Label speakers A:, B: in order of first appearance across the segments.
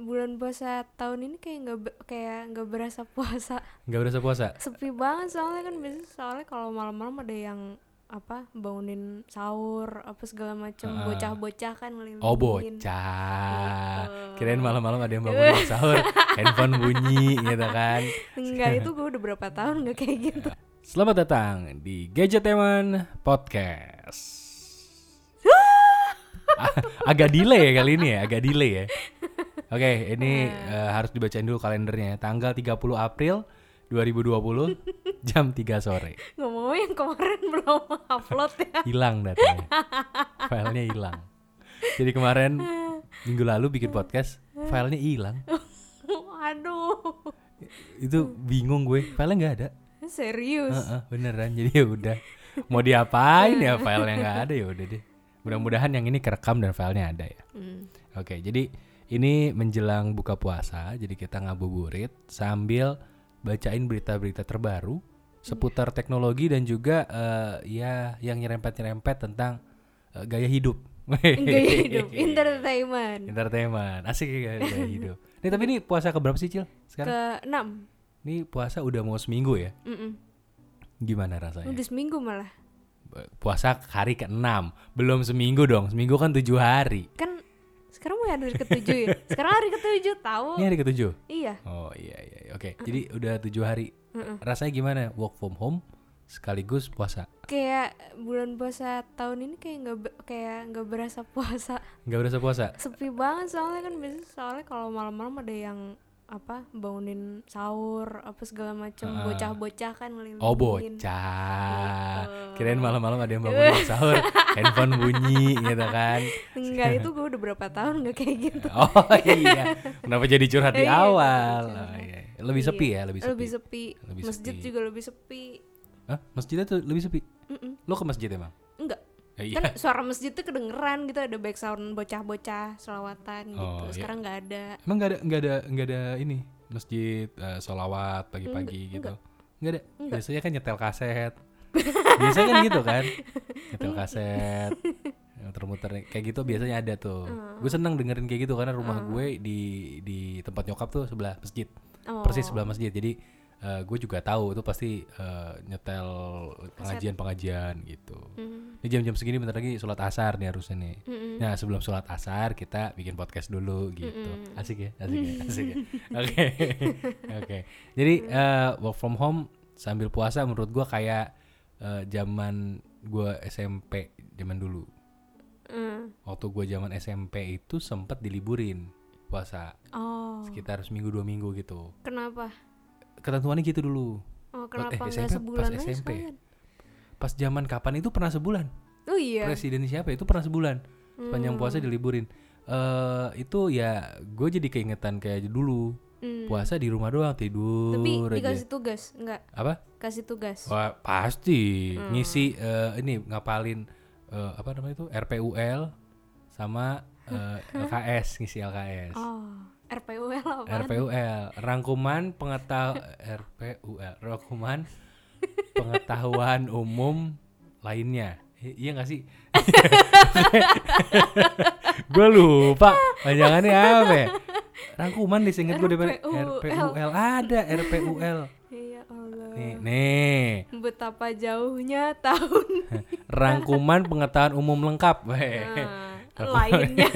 A: bulan puasa tahun ini kayak nggak kayak nggak berasa puasa
B: Nggak berasa puasa?
A: sepi banget soalnya kan biasanya soalnya kalau malam-malam ada yang apa bangunin sahur apa segala macam
B: Heeh.
A: bocah-bocah kan ngelilingin
B: Oh bocah.
A: Gitu.
B: Kirain malam-malam ada yang bangun sahur, handphone bunyi gitu kan.
A: enggak itu gue udah berapa tahun nggak kayak gitu
B: Selamat datang di Gadgeteman Podcast. A- agak delay ya kali ini ya, agak delay ya. Oke, ini eh, harus dibacain dulu kalendernya. Tanggal 30 April 2020 jam 3 sore.
A: ngomong yang kemarin belum upload ya
B: Hilang datanya. Filenya hilang. Jadi kemarin minggu lalu bikin podcast, filenya hilang.
A: aduh
B: Itu bingung gue, filenya nggak ada.
A: serius
B: Heeh, beneran. Jadi ya udah. Mau diapain ya filenya nggak ada ya udah deh. Mudah-mudahan yang ini kerekam dan filenya ada ya.
A: Hmm.
B: Oke, jadi ini menjelang buka puasa, jadi kita ngabuburit sambil bacain berita-berita terbaru seputar teknologi dan juga eh, ya yang nyerempet-nyerempet tentang eh, gaya hidup.
A: gaya hidup entertainment
B: Entertainment, asik ya gaya hidup. Nih tapi ini puasa keberapa sih Cil? Sekarang?
A: ke enam
B: Ini puasa udah mau seminggu ya?
A: Mm-mm.
B: Gimana rasanya?
A: udah seminggu malah
B: Puasa hari ke-6, belum seminggu dong. Seminggu kan tujuh hari.
A: kan sekarang mau hari ketujuh ya sekarang hari ketujuh tahu
B: Ini hari ketujuh.
A: iya
B: Oh iya iya. iya. Oke, jadi udah tujuh hari.
A: Mm-mm.
B: Rasanya gimana? Work from home sekaligus puasa.
A: kayak bulan puasa tahun ini kayak nggak kayak nggak berasa puasa
B: Nggak berasa puasa.
A: sepi banget soalnya kan biasanya soalnya kalau malam-malam ada yang apa bangunin sahur apa segala macam
B: Heeh.
A: bocah-bocah kan ngelilingin
B: Oh bocah.
A: Gitu.
B: Kirain malam-malam ada yang bangun sahur, handphone bunyi gitu kan.
A: enggak itu gue udah berapa tahun nggak kayak gitu
B: Oh iya. Kenapa jadi curhat di
A: Iya,
B: awal? Oh, iya. Lebih sepi ya, lebih sepi.
A: lebih sepi
B: Lebih
A: masjid
B: sepi.
A: juga lebih sepi
B: Hah? Masjidnya tuh lebih sepi.
A: Mm-mm.
B: Lo ke masjid emang? Ya, iya.
A: kan suara masjid tuh kedengeran gitu ada back sound bocah-bocah selawatan gitu
B: Oh,
A: sekarang nggak ada
B: Emang nggak ada nggak ada nggak ada ini masjid eh, solawat pagi-pagi gitu? Nggak ada.
A: Enggak.
B: Biasanya kan nyetel kaset. biasanya kan gitu kan, nyetel kaset, muter-muter kayak gitu biasanya ada tuh. Gue seneng dengerin kayak gitu karena rumah gue di di tempat nyokap tuh sebelah masjid,
A: oh.
B: persis sebelah masjid. Jadi gue juga tahu itu pasti eh, nyetel pengajian-pengajian gitu.
A: Mm.
B: Ini jam-jam segini bentar lagi sholat asar nih harusnya nih.
A: Mm-mm.
B: Nah sebelum sholat asar kita bikin podcast dulu gitu.
A: Mm-mm.
B: Asik ya, asik ya, asik ya. Oke, oke. Jadi eh, work from home sambil puasa menurut gua kayak eh, zaman gua SMP zaman dulu.
A: Mm.
B: Waktu gua zaman SMP itu sempat diliburin puasa
A: oh
B: sekitar seminggu dua minggu gitu.
A: kenapa
B: Ketentuannya gitu dulu.
A: oh kenapa
B: eh, SMP,
A: sebulan
B: pas SMP.
A: sekalian?
B: Pas zaman kapan itu pernah sebulan.
A: oh iya
B: Presiden siapa itu pernah sebulan. Sepanjang puasa
A: Hmm.
B: diliburin. Eh itu ya gue jadi keingetan kayak dulu
A: Hmm.
B: puasa di rumah doang tidur
A: tapi
B: aja.
A: dikasih tugas enggak
B: Apa?
A: kasih tugas
B: Wah, pasti
A: Hmm.
B: ngisi eh, ini ngapalin eh, apa namanya itu RPUL sama eh, LKS ngisi LKS.
A: oh RPUL apa?
B: RPUL rangkuman pengetahuan RPUL rangkuman pengetahuan umum lainnya. I- iya gak sih? Gue lupa. Panjangannya apa ya? Rangkuman disingkat gue dari
A: RPUL.
B: Ada RPUL
A: ya Allah.
B: Nih nih.
A: Betapa jauhnya tahun.
B: Rangkuman pengetahuan umum lengkap. Weh.
A: nah, lainnya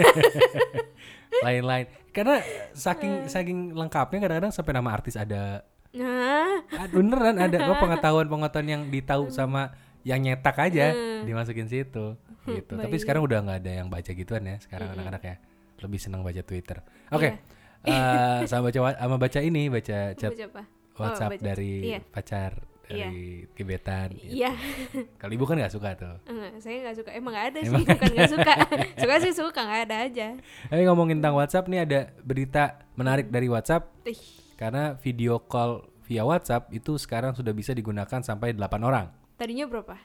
B: lain-lain karena saking saking lengkapnya kadang-kadang sampai nama artis ada
A: nah
B: Ah, beneran ada kok pengetahuan-pengetahuan yang ditahu sama yang nyetak aja
A: Hmm.
B: dimasukin situ gitu. Tapi sekarang udah nggak ada yang baca gituan ya sekarang anak-anak ya. Lebih senang baca Twitter. Oke.
A: Iya.
B: eh, sama baca sama baca ini baca chat
A: baca apa
B: WhatsApp
A: baca-
B: dari
A: iya.
B: pacar dari gebetan. gitu.
A: iya.
B: Kalau ibu kan nggak suka tuh.
A: Enggak, saya nggak suka. Emang nggak ada
B: Emang
A: sih bukan nggak suka. suka sih suka nggak ada aja.
B: Tapi ngomongin tentang WhatsApp nih ada berita menarik dari WhatsApp.
A: Ih,
B: karena video call via WhatsApp itu sekarang sudah bisa digunakan sampai 8 orang.
A: tadinya berapa?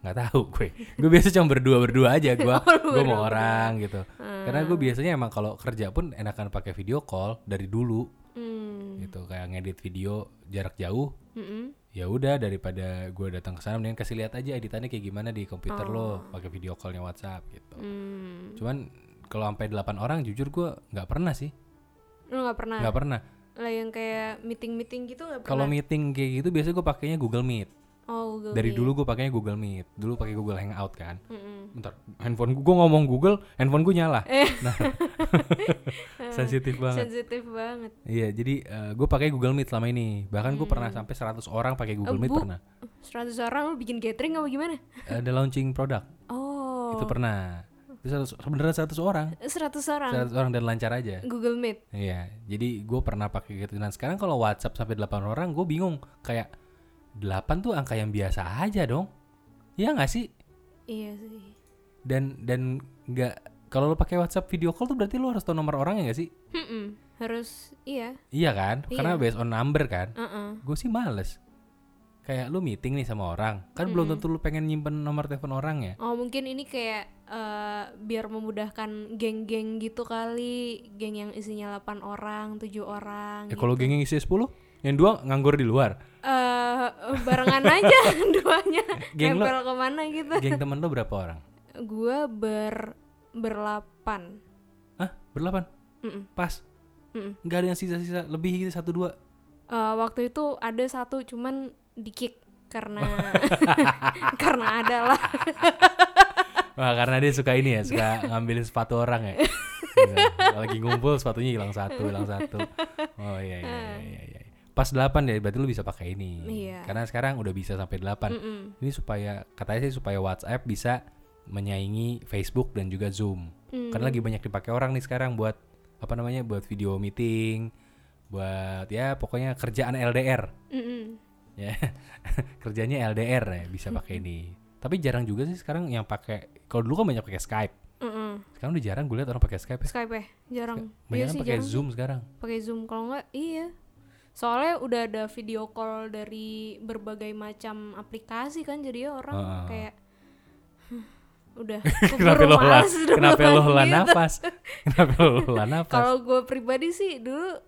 B: Nggak tahu gue. Gue biasa cuma berdua berdua aja. Gue
A: Oh,
B: gue mau orang gitu.
A: Hmm.
B: karena gue biasanya emang kalau kerja pun enakan pakai video call dari dulu.
A: Hmm.
B: gitu kayak ngedit video jarak jauh
A: Mm-mm.
B: ya udah daripada gue datang ke sana mendingan kasih lihat aja editannya kayak gimana di komputer lo pakai video callnya WhatsApp gitu
A: Hmm.
B: cuman kalau sampai 8 orang jujur gue nggak pernah sih
A: Lu nggak pernah?
B: nggak pernah
A: Lah yang kayak meeting-meeting gitu nggak pernah?
B: kalau meeting kayak gitu biasanya gue pakainya Google Meet
A: oh, Google
B: dari
A: Meet.
B: dulu gue pakainya Google Meet dulu pakai Google Hangout kan
A: Mm-mm.
B: bentar handphone gue ngomong Google handphone gue nyala
A: Eh.
B: nah sensitif banget
A: Sensitif banget.
B: iya jadi gue pakai Google Meet selama ini bahkan gue pernah sampai 100 orang pakai Google
A: Hmm. Eh,
B: Meet
A: Bu.
B: pernah
A: 100 orang lu bikin gathering apa gimana?
B: ada launching produk
A: Oh.
B: itu pernah itu 100 sebenarnya 100 orang
A: 100 orang
B: 100 orang dan lancar aja
A: Google Meet.
B: Iya, jadi gue pernah pakai gitu. Dan sekarang kalau WhatsApp sampai 8 orang, gue bingung. Kayak 8 tuh angka yang biasa aja dong. Iya nggak sih?
A: Iya sih.
B: Dan dan nggak kalau lo pakai WhatsApp video call tuh berarti lo harus tahu nomor orangnya nggak sih?
A: Mm-mm. Harus iya.
B: Iya kan? Karena
A: Iya.
B: based on number kan.
A: Uh-uh.
B: Gue sih males. Kayak lu meeting nih sama orang, kan belum tentu lu pengen nyimpen nomor telepon orang ya.
A: Oh mungkin ini kayak eh, biar memudahkan geng-geng gitu kali, geng yang isinya 8 orang, 7 orang.
B: Ya
A: gitu.
B: kalau geng yang isi 10, yang dua nganggur di luar.
A: Eh, barengan aja duanya
B: Geng lo-
A: ke mana gitu.
B: Geng temen lo berapa orang?
A: Gua ber berlapan.
B: Hah? Berlapan?
A: Mm-mm.
B: Pas.
A: Mm-mm.
B: Nggak ada yang sisa-sisa lebih gitu satu dua.
A: Eh, waktu itu ada satu cuman di kick karena karena ada lah.
B: Wah karena dia suka ini ya, suka ngambilin sepatu orang ya. Iya, Lagi ngumpul sepatunya hilang satu, hilang satu. Oh iya iya iya iya. Iya. Pas 8 ya berarti lu bisa pakai ini.
A: Iya.
B: Karena sekarang udah bisa sampai 8.
A: Mm-mm.
B: Ini supaya katanya sih supaya WhatsApp bisa menyaingi Facebook dan juga Zoom.
A: Mm.
B: Karena lagi banyak dipakai orang nih sekarang buat apa namanya? buat video meeting, buat ya pokoknya kerjaan LDR.
A: Mm-mm.
B: ya kerjanya LDR ya bisa pakai ini tapi jarang juga sih sekarang yang pakai kalau dulu kan banyak pakai Skype
A: Mm-mm.
B: sekarang udah jarang gue lihat orang pakai Skype ya.
A: Skype ya jarang.
B: banyak
A: Iya
B: kan
A: sih
B: pakai. Zoom sekarang
A: pakai zoom kalau nggak iya soalnya udah ada video call dari berbagai macam aplikasi kan jadi orang
B: Heeh.
A: kayak "Huh, udah
B: kenapa lo
A: duluan
B: kenapa lo
A: gitu.
B: nafas? Kenapa lo hela nafas?
A: Kalau gue pribadi sih dulu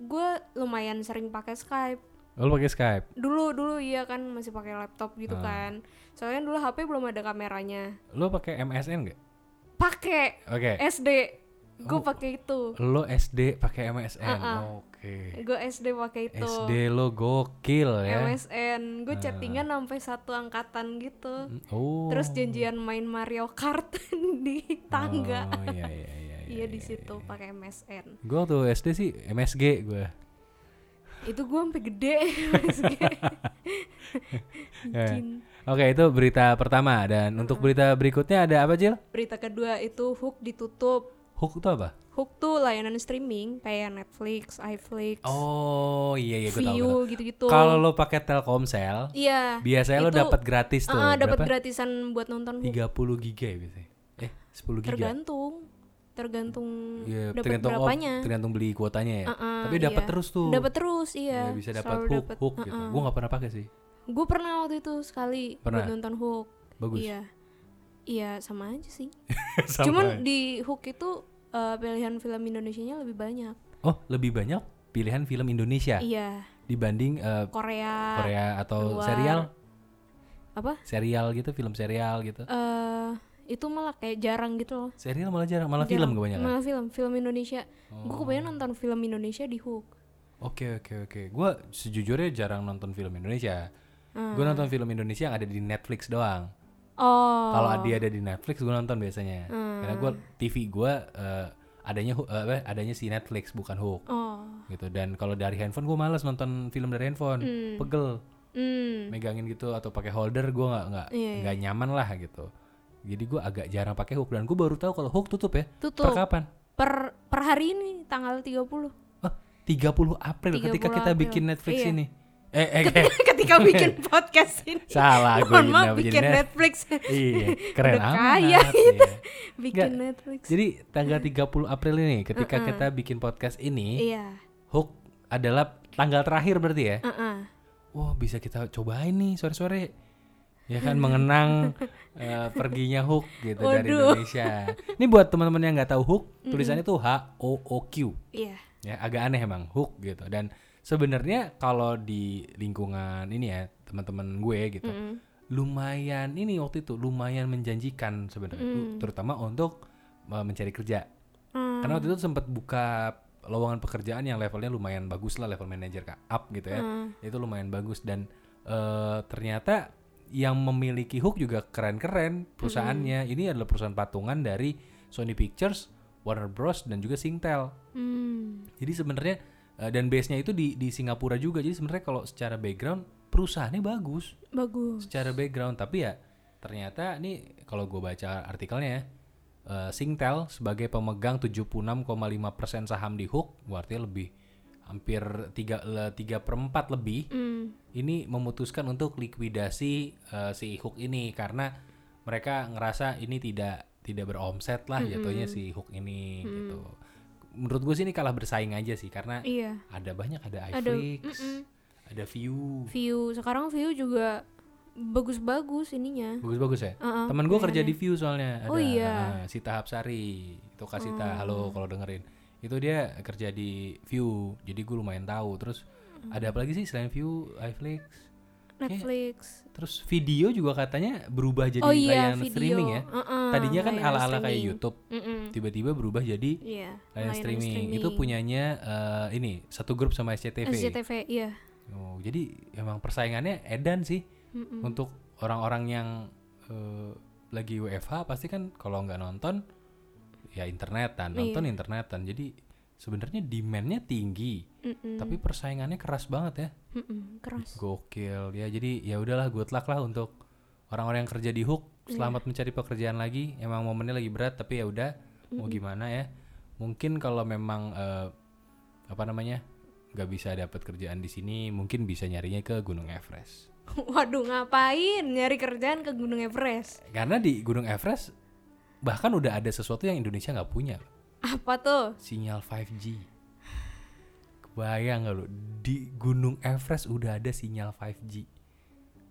A: gue lumayan sering pakai Skype.
B: Oh, lo pakai Skype?
A: Dulu dulu iya kan masih pakai laptop gitu
B: Ah.
A: kan. Soalnya dulu HP belum ada kameranya.
B: Lo pakai MSN nggak?
A: Pakai
B: oke.
A: SD gue
B: Oh.
A: pakai itu.
B: Lo SD pakai MSN
A: Uh-uh.
B: oke.
A: Gue SD pakai itu.
B: SD lo gokil ya.
A: MSN gue
B: Ah.
A: chattingan sampai satu angkatan gitu.
B: Oh.
A: Terus janjian main Mario Kart di tangga.
B: Oh iya iya iya
A: iya di situ pakai MSN
B: gue waktu SD sih MSG gue
A: itu gue sampai gede MSG. Izin.
B: Oke itu berita pertama dan untuk berita berikutnya ada apa Jil?
A: berita kedua itu Hook ditutup
B: Hook itu apa?
A: Hook tuh layanan streaming kayak Netflix, iFlix,
B: Oh iya iya gue tahu.
A: View gitu-gitu
B: Kalau lo pakai Telkomsel,
A: iya
B: biasanya lo dapat gratis tuh.
A: ah, dapat gratisan buat nonton Hook
B: 30 giga ya biasanya. Eh 10 giga.
A: tergantung tergantung
B: Iya,
A: dapat
B: tergantung oh,
A: berapanya
B: tergantung beli kuotanya ya.
A: Uh-uh,
B: Tapi dapat
A: iya.
B: terus tuh.
A: dapat terus iya
B: Ya, bisa dapat hook
A: dapet.
B: hook gitu.
A: Uh-uh.
B: Gue nggak pernah pakai sih.
A: Gue pernah waktu itu sekali
B: Pernah?
A: buat nonton Hook.
B: Bagus.
A: Iya. Iya, sama aja sih.
B: Sama
A: Cuman
B: ya.
A: di Hook itu eh, pilihan film Indonesianya lebih banyak.
B: Oh lebih banyak pilihan film Indonesia
A: Iya,
B: dibanding eh,
A: Korea.
B: Korea atau
A: luar.
B: serial
A: Apa?
B: serial gitu film serial gitu.
A: Eh itu malah kayak jarang gitu loh.
B: Serial malah jarang malah film
A: Jarang.
B: kebanyakan.
A: Malah film, film Indonesia. Gue
B: Oh.
A: kebanyakan nonton film Indonesia di Hook.
B: Oke oke oke. Gue sejujurnya jarang nonton film Indonesia.
A: Hmm.
B: Gue nonton film Indonesia yang ada di Netflix doang.
A: Oh.
B: Kalau dia ada di Netflix gue nonton biasanya.
A: Hmm.
B: Karena gue TV gue eh, adanya apa, adanya si Netflix bukan Hook
A: Oh.
B: gitu. Dan kalau dari handphone gue males nonton film dari handphone.
A: Hmm.
B: Pegel
A: Hmm.
B: megangin gitu atau pakai holder gue nggak nggak
A: Iya,
B: nggak nyaman lah gitu. Jadi gue agak jarang pakai Hook dan gue baru tahu kalau Hook tutup ya. Per
A: Tutup.
B: kapan?
A: Per per hari ini tanggal 30.
B: Oh, 30 April ketika
A: 30
B: kita
A: April.
B: bikin Netflix
A: Iya.
B: ini. Eh, eh, eh
A: Ketika bikin podcast ini.
B: salah gue
A: Mohon maaf bikin
B: net-
A: Netflix.
B: Iya, keren
A: Udah
B: amat.
A: kaya
B: iya.
A: bikin
B: Nggak,
A: Netflix.
B: Jadi tanggal 30 April ini ketika kita bikin podcast ini,
A: Iya.
B: Hook adalah tanggal terakhir berarti ya.
A: Heeh.
B: Wah, bisa kita cobain nih sore-sore. Ya kan mengenang eh, perginya Hook gitu dari
A: Waduh.
B: Indonesia. Ini buat teman-teman yang nggak tahu Hook, tulisannya tuh H O O Q.
A: Iya.
B: Ya, agak aneh emang Hook gitu. Dan sebenarnya kalau di lingkungan ini ya, teman-teman gue gitu.
A: Mm-mm.
B: lumayan ini waktu itu lumayan menjanjikan sebenarnya
A: Mm.
B: terutama untuk uh, mencari kerja
A: Hmm.
B: karena waktu itu sempat buka lowongan pekerjaan yang levelnya lumayan bagus lah level manager kak up gitu ya
A: Hmm.
B: itu lumayan bagus dan eh, ternyata yang memiliki Hook juga keren-keren perusahaannya ini adalah perusahaan patungan dari Sony Pictures Warner Bros dan juga Singtel
A: Hmm.
B: jadi sebenarnya eh, dan base-nya itu di di Singapura juga. Jadi sebenarnya kalau secara background perusahaannya bagus.
A: Bagus.
B: secara background. Tapi ya ternyata ini kalau gue baca artikelnya ya eh, Singtel sebagai pemegang 76,5% saham di Hook berarti lebih hampir 3 3 per 4 lebih
A: Hmm.
B: ini memutuskan untuk likuidasi eh, si Hook ini. Karena mereka ngerasa ini tidak tidak beromset lah jatuhnya si Hook ini gitu menurut gue sih ini kalah bersaing aja sih karena
A: Iya.
B: ada banyak ada
A: Ada-
B: iFlix ada View.
A: View. Sekarang view juga bagus-bagus ininya.
B: bagus-bagus ya?
A: Heeh,
B: Temen gue kerja di View soalnya. Ada
A: Oh iya.
B: uh, Sita Hapsari itu Kak Sita. Halo kalau dengerin. Itu dia kerja di View jadi gue lumayan tahu. Terus ada apa lagi sih selain View iFlix
A: Netflix.
B: terus video juga katanya berubah jadi
A: oh iya,
B: layanan
A: video.
B: streaming ya
A: Heeh,
B: tadinya kan ala-ala kayak
A: streaming.
B: YouTube tiba-tiba berubah jadi
A: Iya.
B: layanan streaming. itu punyanya uh, ini satu grup sama SCTV
A: SCTV, iya.
B: oh jadi emang persaingannya edan sih
A: Mm-mm.
B: untuk orang-orang yang eh, lagi WFH pasti kan kalau nggak nonton ya internetan nonton
A: Iya.
B: internetan jadi sebenarnya demandnya tinggi
A: Mm-mm.
B: tapi persaingannya keras banget ya
A: Mm-mm, keras.
B: gokil ya jadi ya udahlah good luck lah untuk orang-orang yang kerja di hook
A: Iya.
B: selamat mencari pekerjaan lagi emang momennya lagi berat tapi ya udah mau gimana ya mungkin kalau memang eh, apa namanya nggak bisa dapat kerjaan di sini mungkin bisa nyarinya ke Gunung Everest
A: Waduh, ngapain nyari kerjaan ke Gunung Everest?
B: Karena di Gunung Everest bahkan udah ada sesuatu yang Indonesia nggak punya,
A: Apa tuh?
B: sinyal 5G. Kebayang nggak lo di Gunung Everest udah ada sinyal 5G.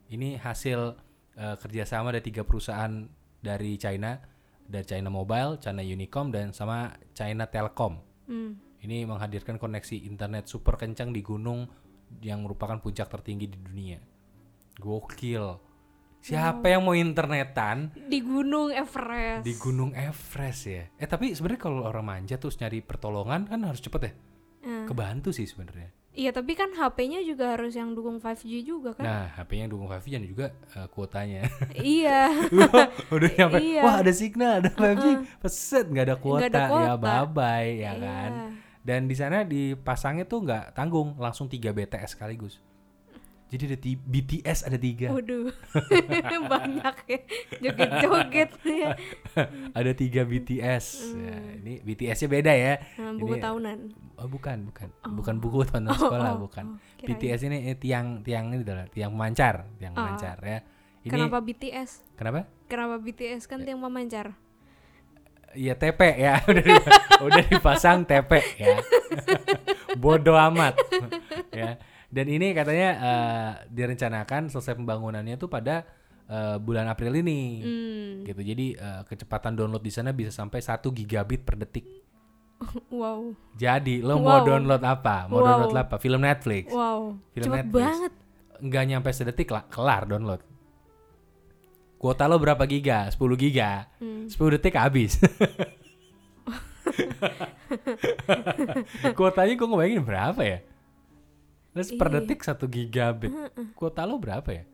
B: Ini hasil eh, kerjasama dari tiga perusahaan dari China, dari China Mobile, China Unicom dan sama China Telkom.
A: Hmm.
B: Ini menghadirkan koneksi internet super kencang di gunung yang merupakan puncak tertinggi di dunia. Gokil. Siapa yang mau internetan
A: Di Gunung Everest.
B: di Gunung Everest ya? Eh tapi sebenarnya kalau orang manja terus nyari pertolongan kan harus cepet ya.
A: Hmm.
B: Kebantu sih sebenarnya.
A: Iya, tapi kan HP-nya juga harus yang dukung 5G juga kan?
B: Nah, HP-nya yang dukung 5G dan juga eh, kuotanya.
A: iya.
B: Udah nyampe,
A: Iya.
B: wah ada signal, ada 5G, peset nggak ada kuota,
A: Nggak ada
B: ya
A: kuota.
B: bye bye ya
A: Iya.
B: kan. Dan di sana dipasangnya tuh nggak tanggung, langsung 3 BTS sekaligus. Jadi ada BTS ada tiga,
A: Waduh. Banyak ya. Joget-joget ya.
B: ada tiga BTS. Ya, ini BTS-nya beda ya.
A: Nah, buku
B: Ini-
A: tahunan.
B: Oh bukan, bukan, bukan buku tahun sekolah,
A: oh,
B: bukan.
A: oh.
B: BTS ini eh, tiang tiang ini adalah tiang pemancar, tiang
A: Oh.
B: pemancar ya. Ini
A: Kenapa BTS?
B: kenapa?
A: Kenapa BTS kan tiang pemancar?
B: Iya TP ya, udah udah dipasang TP ya. Bodoh amat. ya. Dan ini katanya eh, direncanakan selesai pembangunannya tuh pada eh, bulan April ini.
A: Hmm.
B: Gitu. Jadi eh, kecepatan download di sana bisa sampai 1 gigabit per detik.
A: Wow.
B: Jadi lo mau
A: Wow.
B: download apa? Mau
A: Wow.
B: download apa? Film Netflix.
A: Wow.
B: Film
A: Cepet
B: Netflix.
A: banget.
B: Nggak nyampe sedetik lah, kelar download. Kuota lo berapa giga? 10 giga.
A: Hmm.
B: 10 detik habis. Kuotanya gue ngebayangin berapa ya? Terus per
A: Iya.
B: detik 1 gigabit. Kuota lo berapa ya?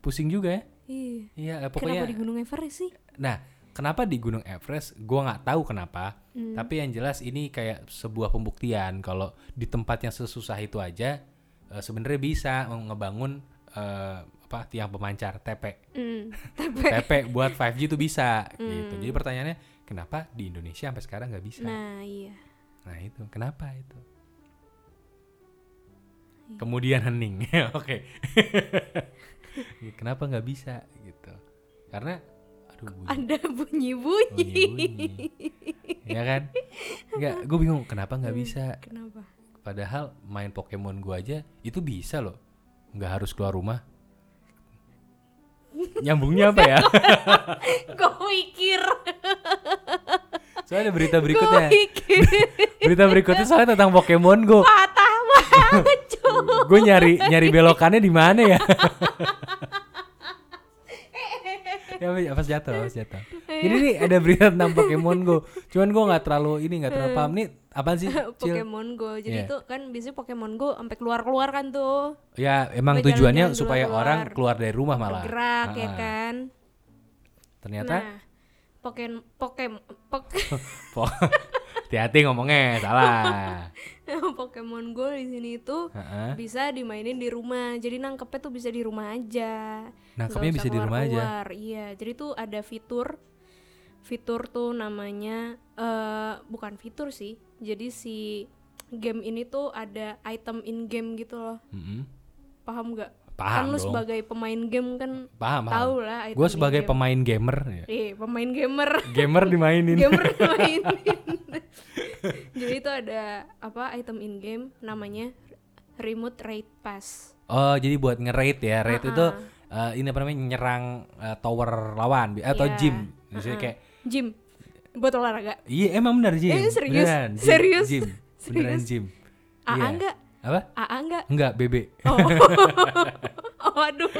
B: Pusing juga ya?
A: Iya.
B: Iya, eh,
A: Kenapa
B: pokoknya.
A: di Gunung Everest sih?
B: Nah, kenapa di Gunung Everest? Gua nggak tahu kenapa.
A: Hmm.
B: Tapi yang jelas ini kayak sebuah pembuktian kalau di tempat yang sesusah itu aja eh, sebenarnya bisa ngebangun eh, apa tiang pemancar TP.
A: Hmm.
B: TP buat 5G itu bisa gitu. Jadi pertanyaannya kenapa di Indonesia sampai sekarang nggak bisa?
A: nah iya.
B: Nah itu kenapa itu? Kemudian hening, oke. Ya, kenapa nggak bisa gitu? Karena aduh bunyi,
A: Ada bunyi-bunyi.
B: bunyi, ya kan? Nggak, gue bingung kenapa nggak
A: Hmm.
B: bisa.
A: Kenapa?
B: Padahal main Pokemon gua aja itu bisa loh, nggak harus keluar rumah. Nyambungnya apa ya?
A: Kok mikir?
B: Soalnya ada berita berikutnya. Berita berikutnya soalnya tentang Pokemon Go.
A: Patah banget.
B: Gue nyari nyari belokannya di mana ya? ya apa jatuh, apa jatuh. Jadi nih ada berita tentang Pokemon Go. Cuman gue nggak terlalu ini nggak terlalu paham nih apa sih?
A: Pokemon Go. Jadi
B: Iya.
A: itu kan biasanya Pokemon Go sampai keluar-keluar kan tuh.
B: Ya emang
A: Sampai
B: tujuannya
A: jalan-jalan
B: supaya
A: keluar-keluar.
B: orang keluar dari rumah malah.
A: Bergerak ya
B: Ah,
A: kan.
B: Ternyata
A: Nah, Pokemon Pokemon
B: po- hati-hati ngomongnya salah.
A: Pokemon Go di sini tuh
B: Heeh.
A: bisa dimainin di rumah. Jadi nangkepnya tuh bisa di rumah aja.
B: Nangkepnya bisa di rumah aja.
A: Iya, jadi tuh ada fitur fitur tuh namanya eh bukan fitur sih. Jadi si game ini tuh ada item in game gitu loh.
B: Mm-mm.
A: Paham nggak?
B: Paham
A: kan lu
B: dong.
A: sebagai pemain game kan
B: Paham, paham.
A: tahu lah
B: Gue sebagai
A: game.
B: pemain gamer, ya.
A: Eh, pemain gamer.
B: gamer dimainin.
A: gamer mainin. Jadi itu ada apa item in game namanya remote raid pass.
B: Oh, jadi buat nge-raid ya. Raid itu
A: Ah,
B: eh, ini apa namanya nyerang eh, tower lawan atau
A: Iya.
B: gym. Misalnya
A: Ah,
B: kayak
A: Gym buat olahraga.
B: iya emang benar gym.
A: Eh, serius?
B: Beneran, gym,
A: Serius?
B: Gym. Beneran
A: Serius?
B: gym.
A: AA
B: Iya.
A: enggak?
B: Apa?
A: AA enggak?
B: Enggak, BB.
A: Oh. oh, aduh.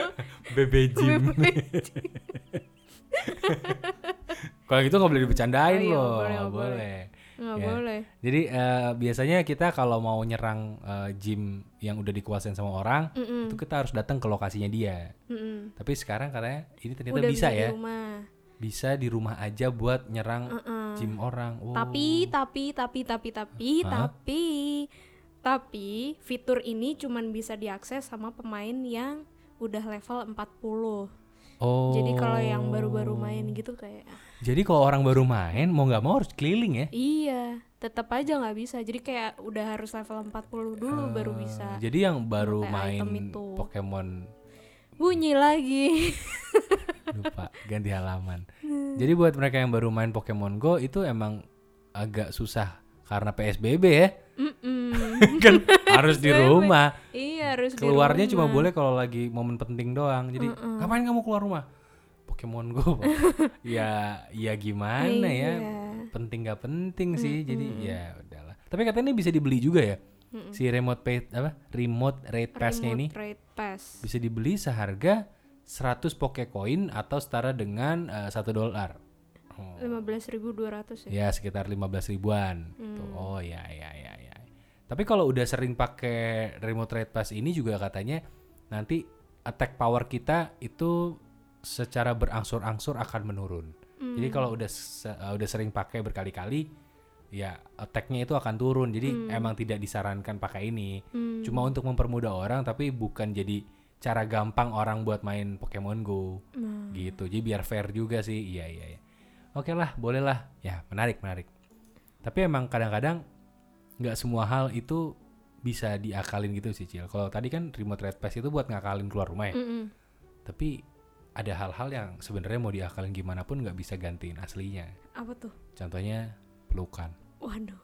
B: BB gym. Kalau gitu nggak boleh
A: Oh
B: dibercandain
A: iya,
B: loh.
A: boleh, boleh.
B: boleh.
A: Nggak
B: Ya.
A: boleh.
B: Jadi eh, biasanya kita kalau mau nyerang eh, gym yang udah dikuasain sama orang,
A: Mm-mm.
B: itu kita harus datang ke lokasinya dia.
A: Mm-mm.
B: Tapi sekarang katanya ini ternyata
A: Udah
B: bisa,
A: di
B: ya.
A: rumah.
B: Bisa di rumah aja buat nyerang
A: Heeh.
B: gym orang. Oh.
A: Tapi tapi tapi tapi tapi
B: Hah?
A: tapi tapi fitur ini cuman bisa diakses sama pemain yang udah level 40.
B: Oh.
A: Jadi kalau yang baru-baru main gitu kayak
B: Jadi kalau orang baru main mau nggak mau harus keliling ya.
A: iya, tetap aja nggak bisa. Jadi kayak udah harus level 40 dulu baru bisa.
B: Eh, Jadi yang baru main
A: itu.
B: Pokemon
A: Bunyi lagi.
B: lupa ganti halaman. Jadi buat mereka yang baru main Pokemon Go itu emang agak susah karena PSBB ya.
A: Mm-mm.
B: kan harus di rumah.
A: iya, harus di
B: Keluarnya cuma
A: rumah.
B: boleh kalau lagi momen penting doang. Jadi ngapain kamu keluar rumah? Pokemon Go. Pak." ya ya gimana ya?
A: Iya.
B: Penting gak penting sih. Jadi ya udahlah. Tapi katanya ini bisa dibeli juga ya. Si remote pay apa? Remote rate pass-nya ini
A: Raid Pass.
B: bisa dibeli seharga 100 Pokecoin atau setara dengan eh, satu dolar. Oh.
A: 15.200 ya.
B: Ya sekitar 15 ribuan. Tuh, Oh ya ya ya ya. Tapi kalau udah sering pakai remote trade pass ini juga katanya nanti attack power kita itu secara berangsur-angsur akan menurun. Jadi kalau udah se- uh, udah sering pakai berkali-kali ya attacknya itu akan turun. Jadi emang tidak disarankan pakai ini.
A: Hmm.
B: Cuma untuk mempermudah orang tapi bukan jadi cara gampang orang buat main Pokemon Go
A: Nah.
B: gitu. Jadi biar fair juga sih. Iya iya. iya. Oke lah, boleh lah. Ya menarik menarik. Tapi emang kadang-kadang nggak semua hal itu bisa diakalin gitu sih Cil. Kalau tadi kan remote red pass itu buat ngakalin keluar rumah ya.
A: Mm-mm.
B: Tapi ada hal-hal yang sebenarnya mau diakalin gimana pun nggak bisa gantiin aslinya.
A: Apa tuh?
B: Contohnya pelukan.
A: Waduh.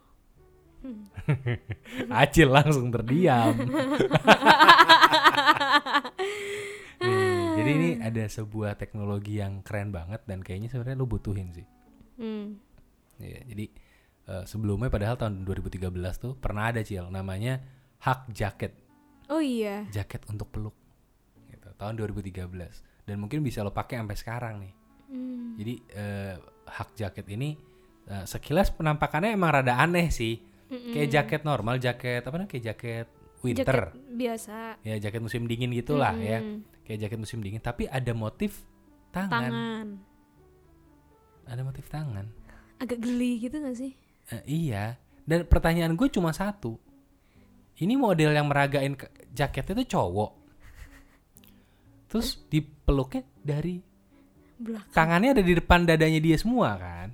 B: Acil langsung terdiam. Jadi ini ada sebuah teknologi yang keren banget dan kayaknya sebenarnya lu butuhin sih.
A: Hmm.
B: Iya, jadi eh, sebelumnya padahal tahun 2013 tuh pernah ada Cil namanya hak jaket,
A: Oh iya.
B: jaket untuk peluk. Gitu, tahun 2013 dan mungkin bisa lo pakai sampai sekarang nih.
A: Hmm.
B: Jadi eh, hak jaket ini eh, sekilas penampakannya emang rada aneh sih. Kayak jaket normal, jaket apa namanya? Kayak jaket winter.
A: Jaket biasa.
B: Ya, jaket musim dingin gitulah ya.
A: Mm.
B: Kayak jaket musim dingin, tapi ada motif tangan.
A: Tangan.
B: Ada motif tangan.
A: Agak geli gitu gak sih?
B: Eh, iya. Dan pertanyaan gue cuma satu. Ini model yang meragain ke- jaketnya itu cowok. Terus dipeluknya dari
A: Belakang.
B: tangannya ada di depan dadanya dia semua kan?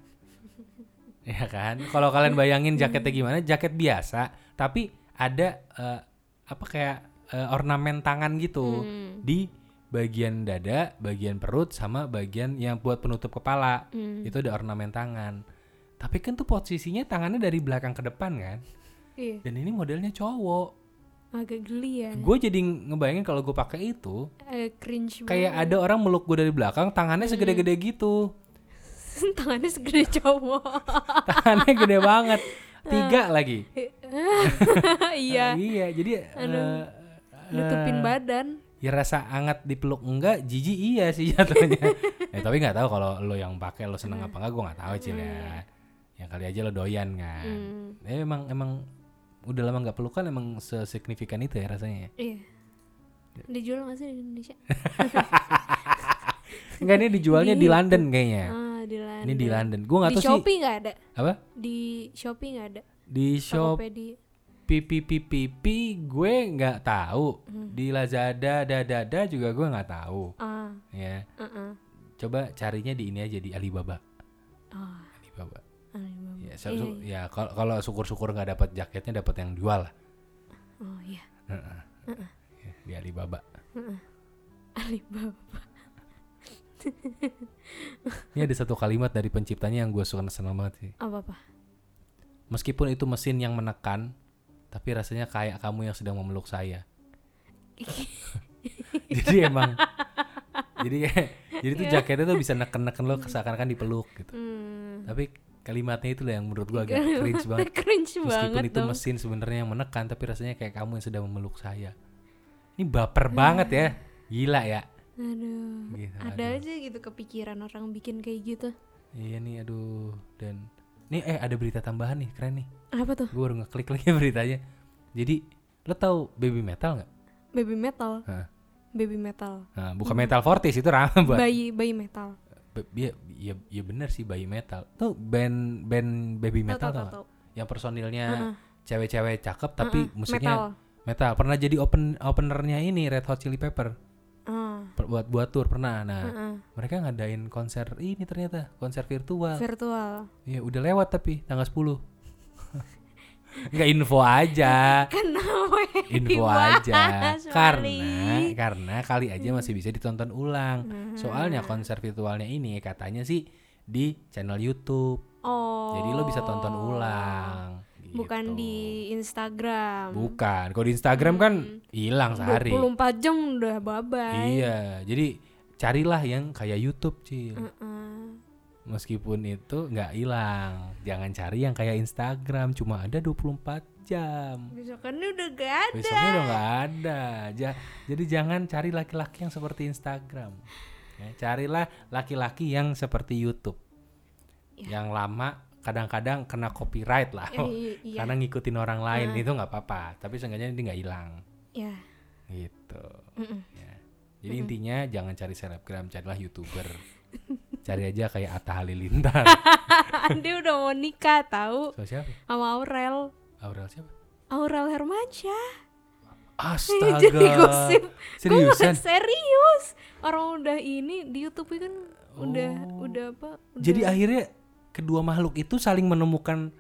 B: ya kan? Kalau kalian bayangin jaketnya gimana? Jaket biasa, tapi ada eh, apa kayak eh, ornamen tangan gitu
A: Hmm.
B: di bagian dada, bagian perut sama bagian yang buat penutup kepala.
A: Hmm.
B: Itu ada ornamen tangan. Tapi kan tuh posisinya tangannya dari belakang ke depan kan?
A: Iya.
B: Dan ini modelnya cowok.
A: Agak geli ya.
B: Gue jadi ngebayangin kalau gue pakai itu,
A: Eh, cringe
B: kayak ada orang meluk gue dari belakang, tangannya segede-gede gitu.
A: banget. Tangannya segede cowok.
B: Tangannya gede banget. Tiga lagi.
A: iya.
B: iya, jadi eh,
A: Nutupin
B: eh,
A: badan.
B: ya rasa hangat dipeluk enggak jijik iya sih jatuhnya ya tapi nggak tahu kalau lo yang pakai lo seneng apa enggak gue nggak tahu cil ya ya kali aja lo doyan kan
A: Hmm.
B: ya emang emang udah lama nggak pelukan emang sesignifikan itu ya rasanya ya?
A: Iya. Dijual nggak sih di Indonesia?
B: enggak ini dijualnya di London kayaknya
A: Ah, di London.
B: ini di London gue nggak
A: Di
B: tahu sih
A: Shopee nggak ada.
B: apa
A: Di Shopee nggak ada.
B: di shop
A: Tokopedia.
B: PPPPP gue nggak tahu
A: Hmm.
B: di Lazada Dada juga gue nggak tahu
A: Ah,
B: ya
A: uh-uh.
B: coba carinya di ini aja di Alibaba
A: Oh,
B: Alibaba
A: Alibaba.
B: ya so-
A: Iya,
B: ya kalau kalau syukur-syukur nggak dapat jaketnya dapat yang jual lah
A: Oh iya,
B: Heeh. Ya, di Alibaba
A: Alibaba.
B: Ini ada satu kalimat dari penciptanya yang gue suka senang banget sih.
A: Apa apa?
B: meskipun itu mesin yang menekan tapi rasanya kayak kamu yang sedang memeluk saya. Jadi emang jadi jadi tuh jaketnya tuh bisa neken-neken lo seakan-akan dipeluk gitu.
A: Hmm.
B: tapi kalimatnya itu lah yang menurut gua agak cringe banget.
A: Cringe
B: meskipun
A: banget
B: itu
A: dong.
B: mesin sebenarnya yang menekan tapi rasanya kayak kamu yang sedang memeluk saya. Ini baper banget ya. Gila ya
A: Aduh.
B: gitu,
A: Ada
B: aduh.
A: aja gitu kepikiran orang bikin kayak gitu.
B: iya nih aduh dan nih eh ada berita tambahan nih keren nih
A: Apa tuh?
B: gua baru ngeklik lagi beritanya jadi lo tahu baby metal nggak
A: Baby metal.
B: Hah.
A: Baby metal.
B: nah, bukan metal fortis itu ramah buat
A: Bayi bayi metal.
B: Iya, iya, iya bener sih bayi metal. Tuh band band baby metal tau nggak?
A: tahu.
B: Yang personilnya cewek-cewek cakep tapi
A: Heeh,
B: musiknya
A: metal.
B: metal. Pernah jadi open openernya ini Red Hot Chili Pepper. Per- buat buat tour pernah. Nah,
A: heeh.
B: mereka ngadain konser ini ternyata konser virtual.
A: Virtual.
B: Iya, udah lewat tapi tanggal 10. Enggak info aja.
A: Kenapa?
B: Info
A: dibahas,
B: aja. Karena karena kali aja masih bisa ditonton ulang.
A: Hmm.
B: Soalnya konser virtualnya ini katanya sih di channel YouTube.
A: Oh.
B: Jadi lo bisa tonton ulang.
A: Bukan
B: gitu.
A: di Instagram.
B: Bukan. Kalau di Instagram kan hilang sehari.
A: 24 jam udah bye-bye.
B: Iya. Jadi carilah yang kayak YouTube, Cil.
A: Heeh.
B: Meskipun itu nggak hilang. Jangan cari yang kayak Instagram cuma ada 24 jam.
A: Besokannya udah gak ada.
B: Besoknya udah nggak ada. Ja- jadi jangan cari laki-laki yang seperti Instagram. Ya, carilah laki-laki yang seperti YouTube.
A: Ya.
B: Yang lama kadang-kadang kena copyright lah.
A: Eh, iya.
B: Karena ngikutin orang lain
A: Ah.
B: itu nggak apa-apa. Tapi seenggaknya ini nggak hilang.
A: Ya.
B: Gitu.
A: Mm-mm.
B: Ya. Jadi intinya jangan cari selebgram, carilah youtuber. cari aja kayak Atta Halilintar.
A: Dia udah mau nikah tahu
B: so, siapa?
A: sama Aurel.
B: Aurel siapa?
A: Aurel Hermansyah.
B: Astaga.
A: Jadi gosip.
B: Seriusan?
A: Serius. Orang udah ini di YouTube kan udah
B: Oh.
A: udah apa? Udah,
B: Jadi akhirnya kedua makhluk itu saling menemukan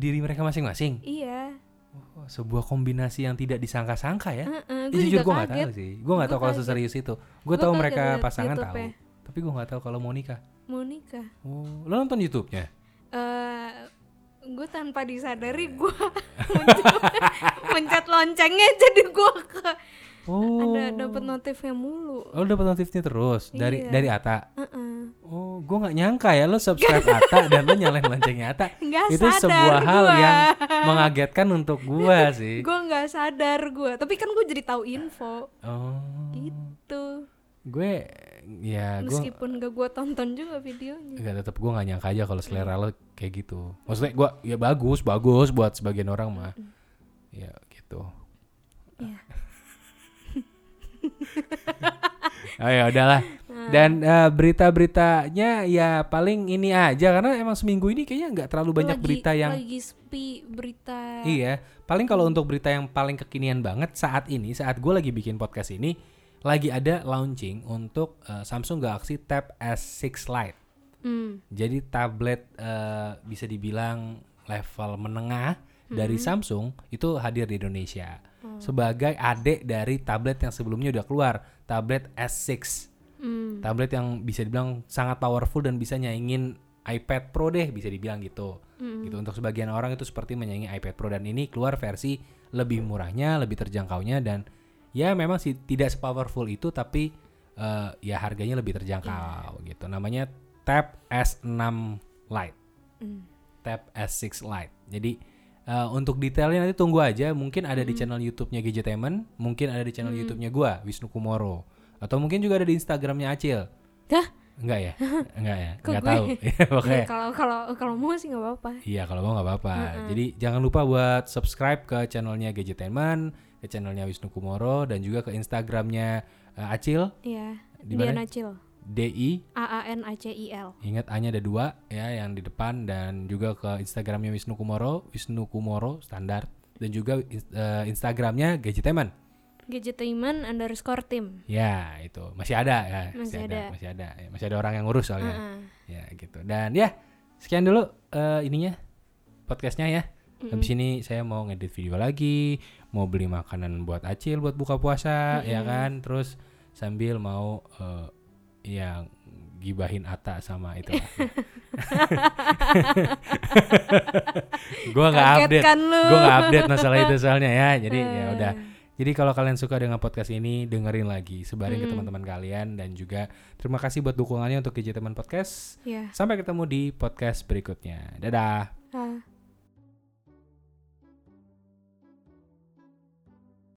B: diri mereka masing-masing.
A: iya.
B: Oh, sebuah kombinasi yang tidak disangka-sangka ya. Eh,
A: gua
B: jujur
A: juga
B: gue nggak tahu sih. Gue nggak tahu kalau seserius itu. Gue tahu mereka pasangan tahu. Tapi gue nggak tahu kalau mau nikah.
A: Mau nikah.
B: Oh, lo nonton YouTube-nya?
A: eh gue tanpa disadari gue mencet loncengnya jadi gue ke
B: Oh.
A: ada dapat notifnya mulu.
B: Oh, lo dapat notifnya terus dari
A: Iya.
B: dari Ata.
A: Heeh.
B: Oh, gue nggak nyangka ya lo subscribe Ata dan lo nyalain loncengnya Ata.
A: Nggak
B: Itu
A: sadar
B: sebuah hal
A: gua.
B: yang mengagetkan untuk gue sih.
A: Gue nggak sadar gue, tapi kan gue jadi tahu info
B: Oh.
A: gitu.
B: Gue ya
A: Meskipun gak gue tonton juga videonya.
B: Enggak tetap gue gak nyangka aja kalau selera lo kayak gitu. Maksudnya gue ya bagus bagus buat sebagian orang mah. Ya gitu.
A: Iya.
B: oh ya udahlah. Dan eh, berita-beritanya ya paling ini aja karena emang seminggu ini kayaknya nggak terlalu banyak
A: Lagi-
B: berita yang
A: lagi sepi berita.
B: iya. Paling kalau untuk berita yang paling kekinian banget saat ini saat gue lagi bikin podcast ini lagi ada launching untuk eh, Samsung Galaxy Tab S6 Lite.
A: Hmm.
B: Jadi tablet eh, bisa dibilang level menengah dari Samsung itu hadir di Indonesia sebagai adik dari tablet yang sebelumnya udah keluar, tablet S6.
A: Hmm.
B: Tablet yang bisa dibilang sangat powerful dan bisa nyaingin iPad Pro deh bisa dibilang gitu. Gitu untuk sebagian orang itu seperti menyaingi iPad Pro dan ini keluar versi lebih murahnya, lebih terjangkaunya dan ya memang sih tidak sepowerful itu tapi eh, ya harganya lebih terjangkau gitu. Namanya Tab S6 Lite.
A: Hmm.
B: Tab S6 Lite. Jadi Eh, untuk detailnya nanti tunggu aja. Mungkin ada di channel YouTube-nya Gadgetainment, mungkin ada di channel YouTube-nya gua Wisnu Kumoro, atau mungkin juga ada di Instagramnya Acil.
A: Dah,
B: Enggak ya? Enggak ya? Enggak
A: gue?
B: tahu. Ya, Pokoknya
A: kalau kalau kalau mau sih nggak apa-apa.
B: Iya kalau mau nggak apa-apa. Jadi jangan lupa buat subscribe ke channelnya Gadgetainment, ke channelnya Wisnu Kumoro dan juga ke Instagramnya eh, Acil
A: Iya.
B: Di mana?
A: Cil.
B: DI.
A: A A N A C I L.
B: Ingat A-nya ada dua ya yang di depan dan juga ke Instagramnya Wisnu Kumoro, Wisnu Kumoro standar dan juga eh, Instagramnya Gadgetainment.
A: Gadgetainment underscore tim.
B: Ya itu masih ada ya,
A: Masih ada.
B: masih ada, Ya, masih ada orang yang ngurus soalnya.
A: Heeh.
B: Ya gitu. Dan ya sekian dulu eh, ininya podcastnya ya. Habis ini saya mau ngedit video lagi, mau beli makanan buat Acil buat buka puasa ya kan. Terus sambil mau eh, yang gibahin Ata sama itu. gua nggak update.
A: kan.
B: Gua nggak update masalah itu soalnya ya. Jadi ya
A: Eh.
B: udah. Jadi kalau kalian suka dengan podcast ini, dengerin lagi, sebarin ke teman-teman kalian dan juga terima kasih buat dukungannya untuk Teman Podcast.
A: Ya.
B: Sampai ketemu di podcast berikutnya. Dadah.
A: Ah.